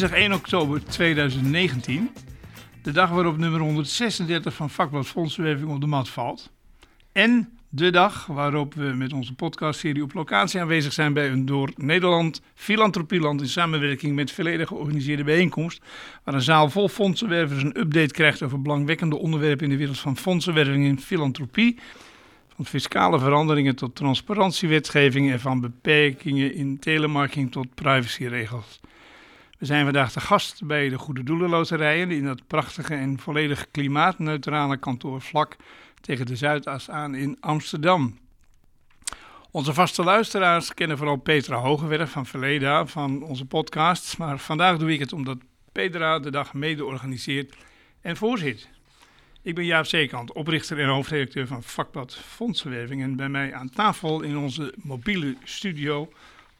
Dinsdag 1 oktober 2019. De dag waarop nummer 136 van vakblad Fondsenwerving op de mat valt. En de dag waarop we met onze podcastserie op locatie aanwezig zijn bij een door Nederland Filantropieland in samenwerking met verleden georganiseerde bijeenkomst. Waar een zaal vol fondsenwervers een update krijgt over belangwekkende onderwerpen in de wereld van fondsenwerving en filantropie. Van fiscale veranderingen tot transparantiewetgeving en van beperkingen in telemarketing tot privacyregels. We zijn vandaag te gast bij de Goede Doelenloterijen in dat prachtige en volledig klimaatneutrale kantoor vlak tegen de Zuidas aan in Amsterdam. Onze vaste luisteraars kennen vooral Petra Hogewerf van Verleda van onze podcasts, maar vandaag doe ik het omdat Petra de dag mede organiseert en voorzit. Ik ben Jaap Zeekant, oprichter en hoofdredacteur van vakblad Fondsenwerving en bij mij aan tafel in onze mobiele studio,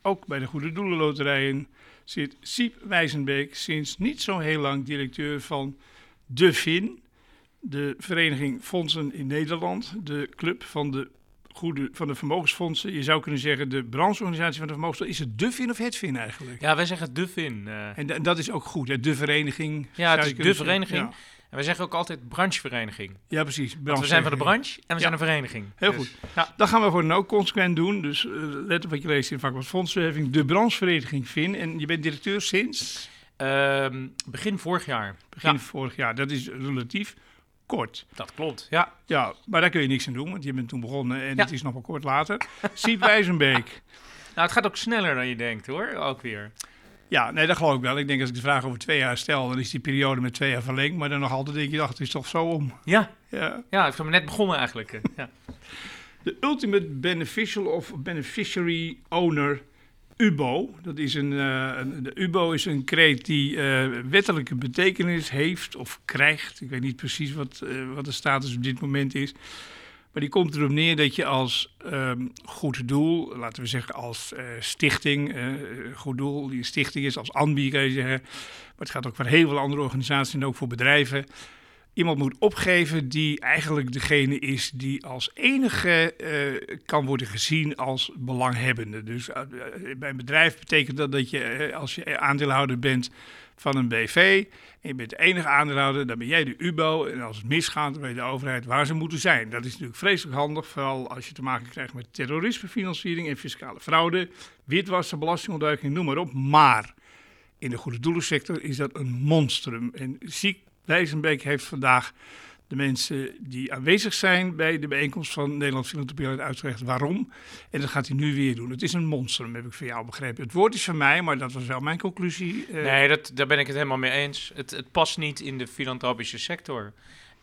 ook bij de Goede Doelenloterijen, zit Siep Wijzenbeek, sinds niet zo heel lang directeur van De Fin, de Vereniging Fondsen in Nederland, de club van de, goede, van de vermogensfondsen. Je zou kunnen zeggen de brancheorganisatie van de vermogensfondsen. Is het de Fin of het Fin eigenlijk? Ja, wij zeggen de Fin. Uh... En, en, dat is ook goed, hè? de vereniging. Ja, het is de vereniging. Ja. En wij zeggen ook altijd branchevereniging. Ja, precies. we zijn van de branche en we zijn een vereniging. Heel dus, goed. Ja. Dat gaan we voor nou consequent doen. Dus uh, let op wat je leest in Fondsenwerving. De branchevereniging Fin. En je bent directeur sinds? Uh, begin vorig jaar. Begin vorig jaar. Dat is relatief kort. Dat klopt, ja. Ja, maar daar kun je niks aan doen, want je bent toen begonnen en het is nog wel kort later. Siep Wijzenbeek. nou, het gaat ook sneller dan je denkt hoor, ook weer. Ja, nee, dat geloof ik wel. Ik denk als ik de vraag over twee jaar stel, dan is die periode met twee jaar verlengd. Maar dan nog altijd denk je, dacht, het is toch zo om. Ja, ja. ja ik ben net begonnen eigenlijk. ja. De ultimate beneficial of beneficiary owner UBO. Dat is een, uh, een, de UBO is een kreet die uh, wettelijke betekenis heeft of krijgt. Ik weet niet precies wat, uh, wat de status op dit moment is. Maar die komt erop neer dat je als um, goed doel, laten we zeggen als stichting, goed doel, die een stichting is, als ANBI kan je zeggen. Maar het gaat ook voor heel veel andere organisaties en ook voor bedrijven iemand moet opgeven die eigenlijk degene is die als enige uh, kan worden gezien als belanghebbende. Dus uh, bij een bedrijf betekent dat dat je, uh, als je aandeelhouder bent van een BV en je bent de enige aandeelhouder, dan ben jij de UBO. En als het misgaat, dan weet de overheid waar ze moeten zijn. Dat is natuurlijk vreselijk handig, vooral als je te maken krijgt met terrorismefinanciering en fiscale fraude, witwassen, belastingontduiking, noem maar op. Maar in de goede doelensector is dat een monstrum. En ziek Wijzenbeek heeft vandaag de mensen die aanwezig zijn bij de bijeenkomst van Nederland Filantropie uitgelegd waarom. En dat gaat hij nu weer doen. Het is een monster, heb ik van jou begrepen. Het woord is van mij, maar dat was wel mijn conclusie. Uh... Nee, dat, daar ben ik het helemaal mee eens. Het, het past niet in de filantropische sector.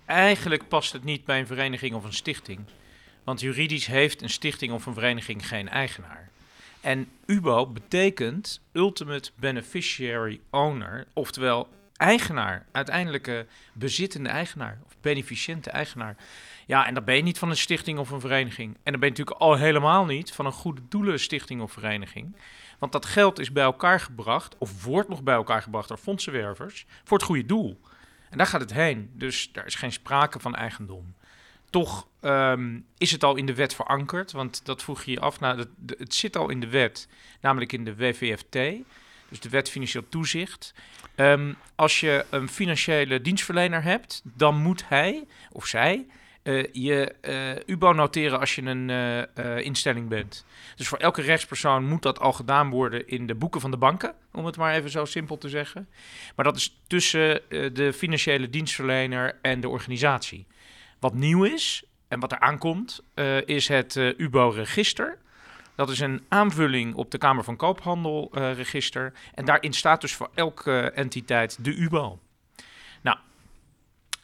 Eigenlijk past het niet bij een vereniging of een stichting. Want juridisch heeft een stichting of een vereniging geen eigenaar. En UBO betekent Ultimate Beneficiary Owner, oftewel eigenaar, uiteindelijke bezittende eigenaar of beneficiënte eigenaar. Ja, en dat ben je niet van een stichting of een vereniging. En dan ben je natuurlijk al helemaal niet van een goede doelen stichting of vereniging. Want dat geld is bij elkaar gebracht, of wordt nog bij elkaar gebracht door fondsenwervers, voor het goede doel. En daar gaat het heen. Dus daar is geen sprake van eigendom. Toch um, is het al in de wet verankerd, want dat vroeg je je af. Nou, het zit al in de wet, namelijk in de WVFT dus de wet financieel toezicht. Um, als je een financiële dienstverlener hebt, dan moet hij of zij uh, je uh, UBO noteren als je een uh, instelling bent. Dus voor elke rechtspersoon moet dat al gedaan worden in de boeken van de banken, om het maar even zo simpel te zeggen. Maar dat is tussen de financiële dienstverlener en de organisatie. Wat nieuw is en wat er aankomt, is het UBO-register. Dat is een aanvulling op de Kamer van Koophandel uh, register. En daarin staat dus voor elke entiteit de UBO. Nou,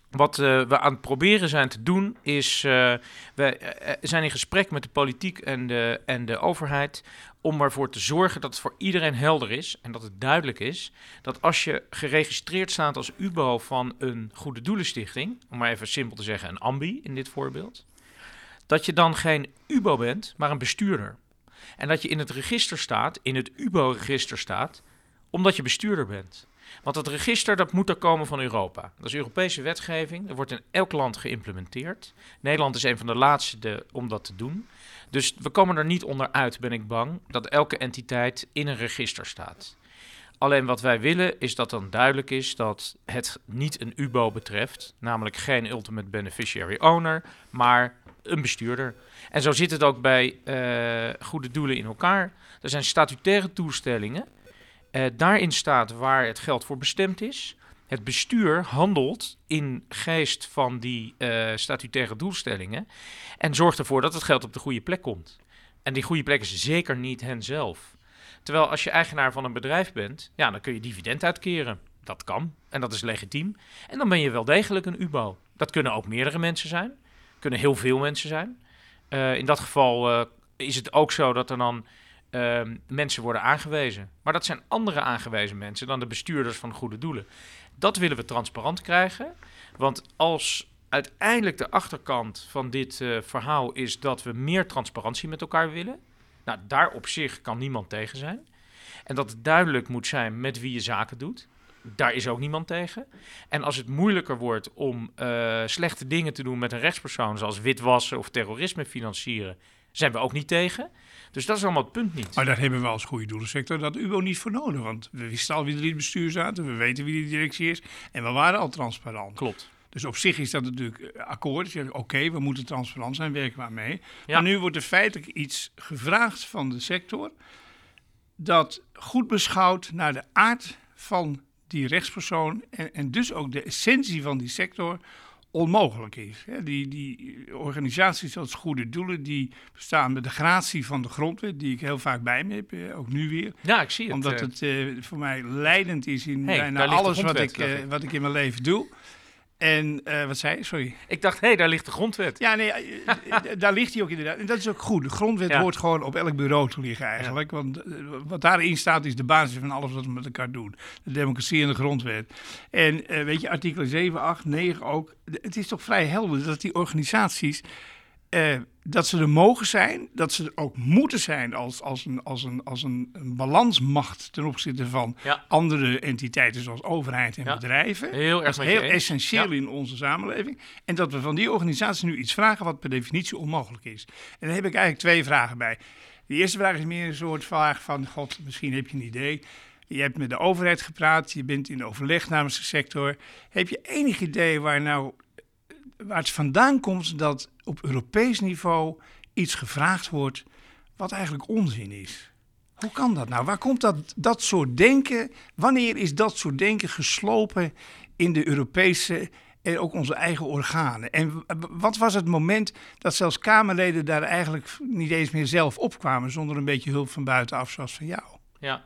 wat uh, we aan het proberen zijn te doen is, uh, we zijn in gesprek met de politiek en de, en de overheid om ervoor te zorgen dat het voor iedereen helder is en dat het duidelijk is dat als je geregistreerd staat als UBO van een goede doelenstichting, om maar even simpel te zeggen een AMBI in dit voorbeeld, dat je dan geen UBO bent, maar een bestuurder. En dat je in het register staat, in het UBO-register staat, omdat je bestuurder bent. Want dat register dat moet er komen van Europa. Dat is Europese wetgeving. Dat wordt in elk land geïmplementeerd. Nederland is een van de laatste om dat te doen. Dus we komen er niet onderuit, ben ik bang, dat elke entiteit in een register staat. Alleen wat wij willen is dat dan duidelijk is dat het niet een UBO betreft, namelijk geen ultimate beneficiary owner, maar een bestuurder. En zo zit het ook bij uh, goede doelen in elkaar. Er zijn statutaire toestellingen. Uh, daarin staat waar het geld voor bestemd is. Het bestuur handelt in geest van die uh, statutaire doelstellingen en zorgt ervoor dat het geld op de goede plek komt. En die goede plek is zeker niet hen zelf. Terwijl als je eigenaar van een bedrijf bent, ja, dan kun je dividend uitkeren. Dat kan en dat is legitiem. En dan ben je wel degelijk een UBO. Dat kunnen ook meerdere mensen zijn, kunnen heel veel mensen zijn. Uh, in dat geval uh, is het ook zo dat er dan uh, mensen worden aangewezen. Maar dat zijn andere aangewezen mensen dan de bestuurders van goede doelen. Dat willen we transparant krijgen. Want als uiteindelijk de achterkant van dit uh, verhaal is dat we meer transparantie met elkaar willen. Nou, daar op zich kan niemand tegen zijn. En dat het duidelijk moet zijn met wie je zaken doet. Daar is ook niemand tegen. En als het moeilijker wordt om uh, slechte dingen te doen met een rechtspersoon, zoals witwassen of terrorisme financieren, zijn we ook niet tegen. Dus dat is allemaal het punt niet. Maar daar hebben we als goede doelensector dat UBO niet voor nodig. Want we wisten al wie er in het bestuur zaten, we weten wie de directie is en we waren al transparant. Klopt. Dus op zich is dat natuurlijk akkoord. Oké, okay, we moeten transparant zijn, werken we mee. Ja. Maar nu wordt er feitelijk iets gevraagd van de sector dat goed beschouwd naar de aard van die rechtspersoon en, en dus ook de essentie van die sector onmogelijk is. Die, die organisaties als Goede Doelen, die bestaan met de gratie van de grondwet, die ik heel vaak bij me heb, ook nu weer. Ja, ik zie het. Omdat het uh, voor mij leidend is in hey, bijna alles wat ik, uh, wat ik in mijn leven doe. En uh, wat zei je? Sorry. Ik dacht, hé, hey, daar ligt de grondwet. Ja, nee, daar ligt hij ook inderdaad. En dat is ook goed. De grondwet ja. hoort gewoon op elk bureau te liggen eigenlijk. Ja. Want uh, wat daarin staat is de basis van alles wat we met elkaar doen. De democratie en de grondwet. En uh, weet je, artikelen 7, 8, 9 ook. Het is toch vrij helder dat die organisaties uh, dat ze er mogen zijn, dat ze er ook moeten zijn als, als, een, als, een, als een, een balansmacht ten opzichte van ja. andere entiteiten zoals overheid en ja. bedrijven. Heel, is heel essentieel in onze samenleving. En dat we van die organisaties nu iets vragen wat per definitie onmogelijk is. En daar heb ik eigenlijk twee vragen bij. De eerste vraag is meer een soort vraag van, god, misschien heb je een idee. Je hebt met de overheid gepraat, je bent in overleg namens de sector. Heb je enig idee waar nou waar het vandaan komt dat op Europees niveau iets gevraagd wordt wat eigenlijk onzin is. Hoe kan dat nou? Waar komt dat, dat soort denken? Wanneer is dat soort denken geslopen in de Europese en ook onze eigen organen? En wat was het moment dat zelfs Kamerleden daar eigenlijk niet eens meer zelf opkwamen zonder een beetje hulp van buitenaf, zoals van jou? Ja.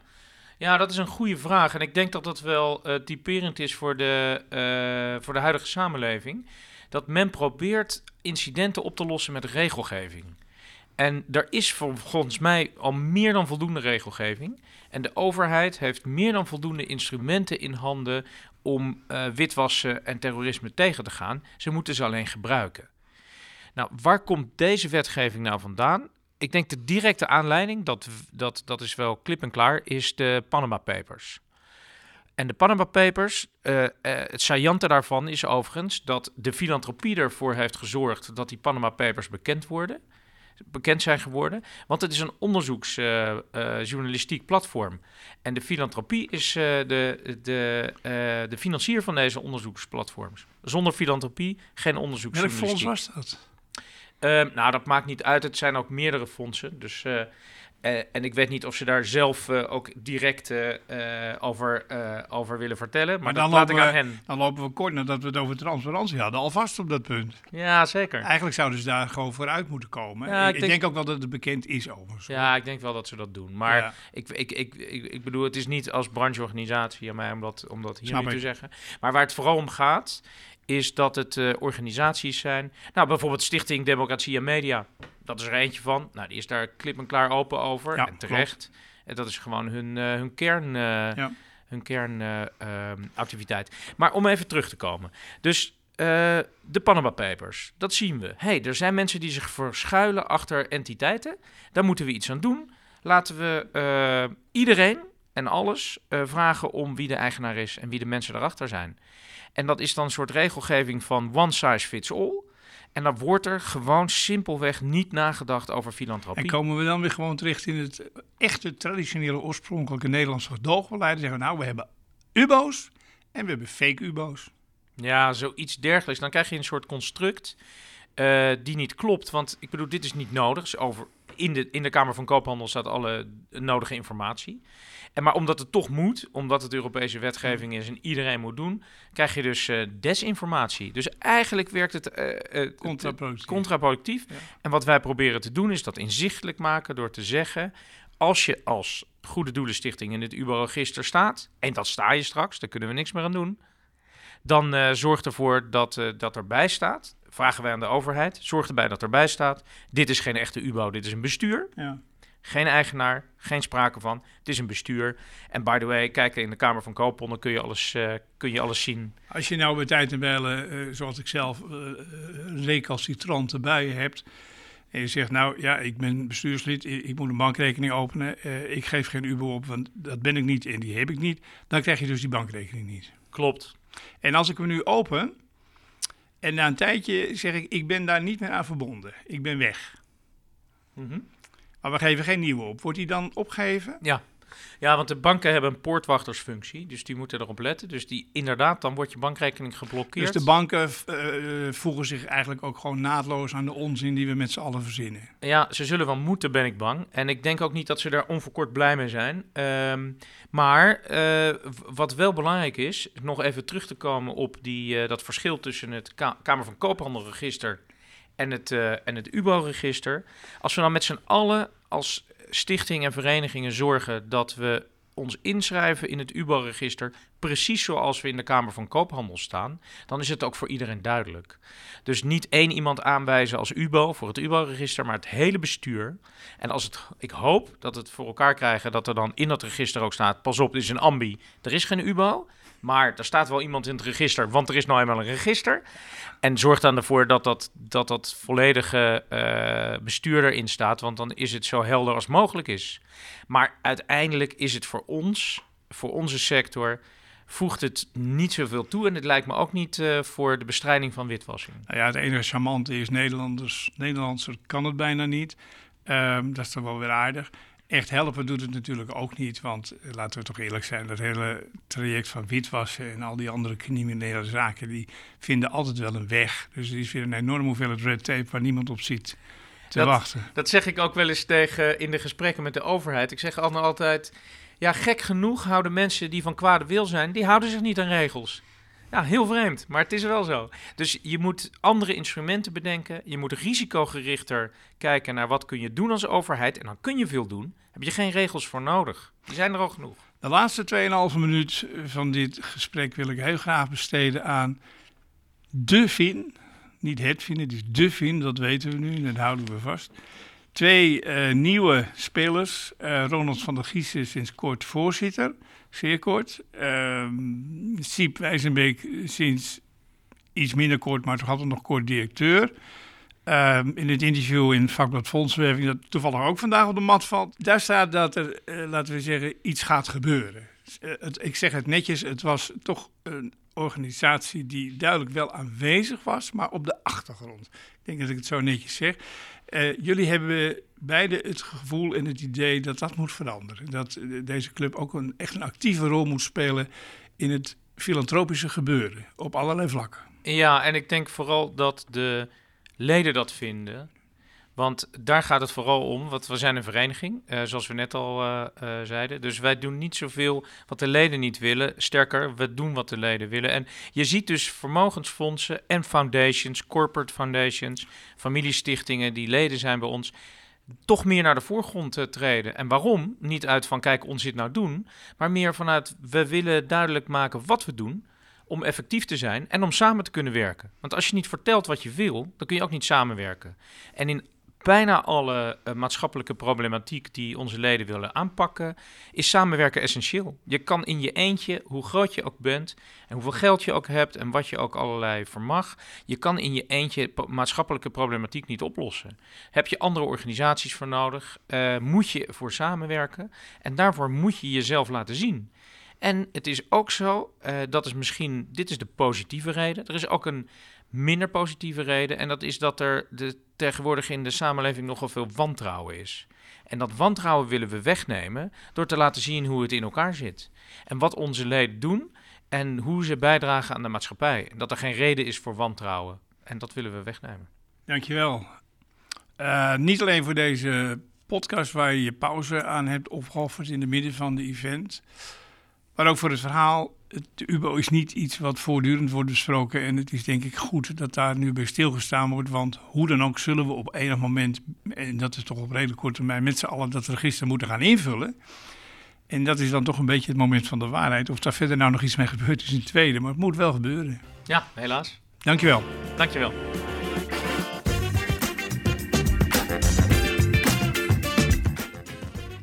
Ja, dat is een goede vraag. En ik denk dat dat wel uh, typerend is voor de, uh, voor de huidige samenleving dat men probeert incidenten op te lossen met regelgeving. En er is volgens mij al meer dan voldoende regelgeving. En de overheid heeft meer dan voldoende instrumenten in handen om uh, witwassen en terrorisme tegen te gaan. Ze moeten ze alleen gebruiken. Nou, waar komt deze wetgeving nou vandaan? Ik denk de directe aanleiding, dat, dat, dat is wel klip en klaar, is de Panama Papers. En de Panama Papers, uh, uh, het saillante daarvan is overigens dat de filantropie ervoor heeft gezorgd dat die Panama Papers bekend worden. Bekend zijn geworden. Want het is een onderzoeksjournalistiek uh, platform. En de filantropie is de, de, de financier van deze onderzoeksplatforms. Zonder filantropie geen onderzoeksjournalistiek. Welk fonds was dat? Ehm, nou, dat maakt niet uit. Het zijn ook meerdere fondsen. Dus uh, en ik weet niet of ze daar zelf uh, ook direct uh, over, over willen vertellen. Maar, maar dan laat ik aan hen. Dan lopen we kort nadat we het over transparantie hadden, alvast op dat punt. Ja, zeker. Eigenlijk zouden ze daar gewoon vooruit moeten komen. Ja, ik, ik denk... denk... ook wel dat het bekend is overigens. Ja, ik denk wel dat ze dat doen. Maar ja. ik, ik, ik, ik, ik, bedoel, het is niet als brancheorganisatie aan mij om dat, om dat hier nu te zeggen. Maar waar het vooral om gaat, is dat het uh, organisaties zijn. Nou, bijvoorbeeld Stichting Democratie en Media. Dat is er eentje van. Nou, die is daar klip en klaar open over. Ja, en terecht. En dat is gewoon hun, uh, hun kern. Ja. Hun kernactiviteit. Ehm, maar om even terug te komen. Dus de Panama Papers, dat zien we. hey, er zijn mensen die zich verschuilen achter entiteiten. Daar moeten we iets aan doen. Laten we iedereen en alles vragen om wie de eigenaar is en wie de mensen erachter zijn. En dat is dan een soort regelgeving van one size fits all. En dan wordt er gewoon simpelweg niet nagedacht over filantropie. En komen we dan weer gewoon terecht in het echte traditionele oorspronkelijke Nederlandse gedoogbeleid. Zeggen we, nou, we hebben UBO's en we hebben fake UBO's. Ja, zoiets dergelijks. Dan krijg je een soort construct uh, die niet klopt. Want ik bedoel, dit is niet nodig. Dus over, in, de, in de Kamer van Koophandel staat alle nodige informatie. En maar omdat het toch moet, omdat het Europese wetgeving is en iedereen moet doen, krijg je dus uh, desinformatie. Dus eigenlijk werkt het uh, contraproductief. contraproductief. Ja. En wat wij proberen te doen is dat inzichtelijk maken door te zeggen: als je als Goede Doelenstichting in het UBO-register staat, en dat sta je straks, daar kunnen we niks meer aan doen, dan uh, zorg ervoor dat uh, dat erbij staat. Vragen wij aan de overheid. Zorg erbij dat erbij staat. Dit is geen echte UBO, dit is een bestuur. Ja. Geen eigenaar, geen sprake van. Het is een bestuur. En by the way, kijk in de Kamer van Koopponden kun je alles, uh, kun je alles zien. Als je nou bij tijd en bellen, zoals ik zelf, recalcitrant erbij hebt. En je zegt, nou ja, ik ben bestuurslid, ik moet een bankrekening openen. ik geef geen UBO op, want dat ben ik niet en die heb ik niet. Dan krijg je dus die bankrekening niet. Klopt. En als ik hem nu open en na een tijdje zeg ik, ik ben daar niet meer aan verbonden. Ik ben weg. Mm -hmm. Maar we geven geen nieuwe op. Wordt die dan opgegeven? Ja. Ja, want de banken hebben een poortwachtersfunctie, dus die moeten erop letten. Dus die, inderdaad, dan wordt je bankrekening geblokkeerd. Dus de banken uh, voegen zich eigenlijk ook gewoon naadloos aan de onzin die we met z'n allen verzinnen. Ja, ze zullen wel moeten, ben ik bang. En ik denk ook niet dat ze daar onverkort blij mee zijn. Um, maar uh, wat wel belangrijk is, nog even terug te komen op die, uh, dat verschil tussen het Ka Kamer van Koophandelregister en het, en het UBO-register. Als we dan met z'n allen als stichtingen en verenigingen zorgen dat we ons inschrijven in het UBO-register, precies zoals we in de Kamer van Koophandel staan, dan is het ook voor iedereen duidelijk. Dus niet één iemand aanwijzen als UBO voor het UBO-register, maar het hele bestuur. En als het, ik hoop dat het voor elkaar krijgen dat er dan in dat register ook staat: pas op, dit is een ambi, er is geen UBO. Maar er staat wel iemand in het register, want er is nou eenmaal een register. En zorg dan ervoor dat dat, dat, dat volledige uh, bestuur erin staat, want dan is het zo helder als mogelijk is. Maar uiteindelijk is het voor ons, voor onze sector, voegt het niet zoveel toe. En het lijkt me ook niet uh, voor de bestrijding van witwassing. Nou ja, het enige charmante is Nederlanders. Kan het bijna niet. Um, dat is toch wel weer aardig. Echt helpen doet het natuurlijk ook niet, want eh, laten we toch eerlijk zijn, dat hele traject van witwassen en al die andere criminele zaken, die vinden altijd wel een weg. Dus die vinden een enorme hoeveelheid red tape waar niemand op ziet te dat, wachten. Dat zeg ik ook wel eens tegen in de gesprekken met de overheid. Ik zeg altijd, ja gek genoeg houden mensen die van kwade wil zijn, die houden zich niet aan regels. Ja, heel vreemd, maar het is wel zo. Dus je moet andere instrumenten bedenken. Je moet risicogerichter kijken naar wat kun je doen als overheid. En dan kun je veel doen. Heb je geen regels voor nodig. Die zijn er al genoeg. De laatste 2,5 minuut van dit gesprek wil ik heel graag besteden aan de Fin. Niet het Fin, het is de Fin, dat weten we nu en dat houden we vast. Twee uh, nieuwe spelers. Uh, Ronald van der Gies is sinds kort voorzitter zeer kort. Uh, Siep Wijzenbeek sinds iets minder kort, maar toch altijd nog kort directeur. Uh, in het interview in vakblad Fondswerving, dat toevallig ook vandaag op de mat valt, daar staat dat er, uh, laten we zeggen, iets gaat gebeuren. Het, ik zeg het netjes, het was toch een organisatie die duidelijk wel aanwezig was, maar op de achtergrond. Ik denk dat ik het zo netjes zeg. Jullie hebben beide het gevoel en het idee dat dat moet veranderen. Dat uh, deze club ook een, echt een actieve rol moet spelen in het filantropische gebeuren op allerlei vlakken. Ja, en ik denk vooral dat de leden dat vinden. Want daar gaat het vooral om, want we zijn een vereniging, uh, zoals we net al uh, zeiden. Dus wij doen niet zoveel wat de leden niet willen. Sterker, we doen wat de leden willen. En je ziet dus vermogensfondsen en foundations, corporate foundations, familiestichtingen die leden zijn bij ons, toch meer naar de voorgrond treden. En waarom? Niet uit van kijk, ons dit nou doen, maar meer vanuit we willen duidelijk maken wat we doen om effectief te zijn en om samen te kunnen werken. Want als je niet vertelt wat je wil, dan kun je ook niet samenwerken. En in bijna alle uh, maatschappelijke problematiek die onze leden willen aanpakken, is samenwerken essentieel. Je kan in je eentje, hoe groot je ook bent en hoeveel geld je ook hebt en wat je ook allerlei vermag, je kan in je eentje maatschappelijke problematiek niet oplossen. Heb je andere organisaties voor nodig, uh, moet je voor samenwerken en daarvoor moet je jezelf laten zien. En het is ook zo, uh, dat is misschien, dit is de positieve reden. Er is ook een minder positieve reden. En dat is dat er de, tegenwoordig in de samenleving nogal veel wantrouwen is. En dat wantrouwen willen we wegnemen door te laten zien hoe het in elkaar zit. En wat onze leden doen en hoe ze bijdragen aan de maatschappij. Dat er geen reden is voor wantrouwen. En dat willen we wegnemen. Dankjewel. Uh, niet alleen voor deze podcast waar je je pauze aan hebt opgeofferd in het midden van de event. Maar ook voor het verhaal. Het UBO is niet iets wat voortdurend wordt besproken. En het is denk ik goed dat daar nu bij stilgestaan wordt. Want hoe dan ook zullen we op enig moment, en dat is toch op redelijk korte termijn, met z'n allen dat register moeten gaan invullen. En dat is dan toch een beetje het moment van de waarheid. Of daar verder nou nog iets mee gebeurd is in het tweede. Maar het moet wel gebeuren. Ja, helaas. Dankjewel. Dankjewel.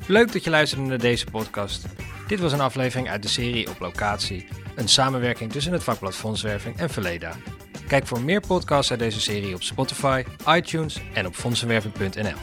Leuk dat je luisterde naar deze podcast. Dit was een aflevering uit de serie Op Locatie, een samenwerking tussen het vakblad Fondswerving en Verleda. Kijk voor meer podcasts uit deze serie op Spotify, iTunes en op fondsenwerving.nl.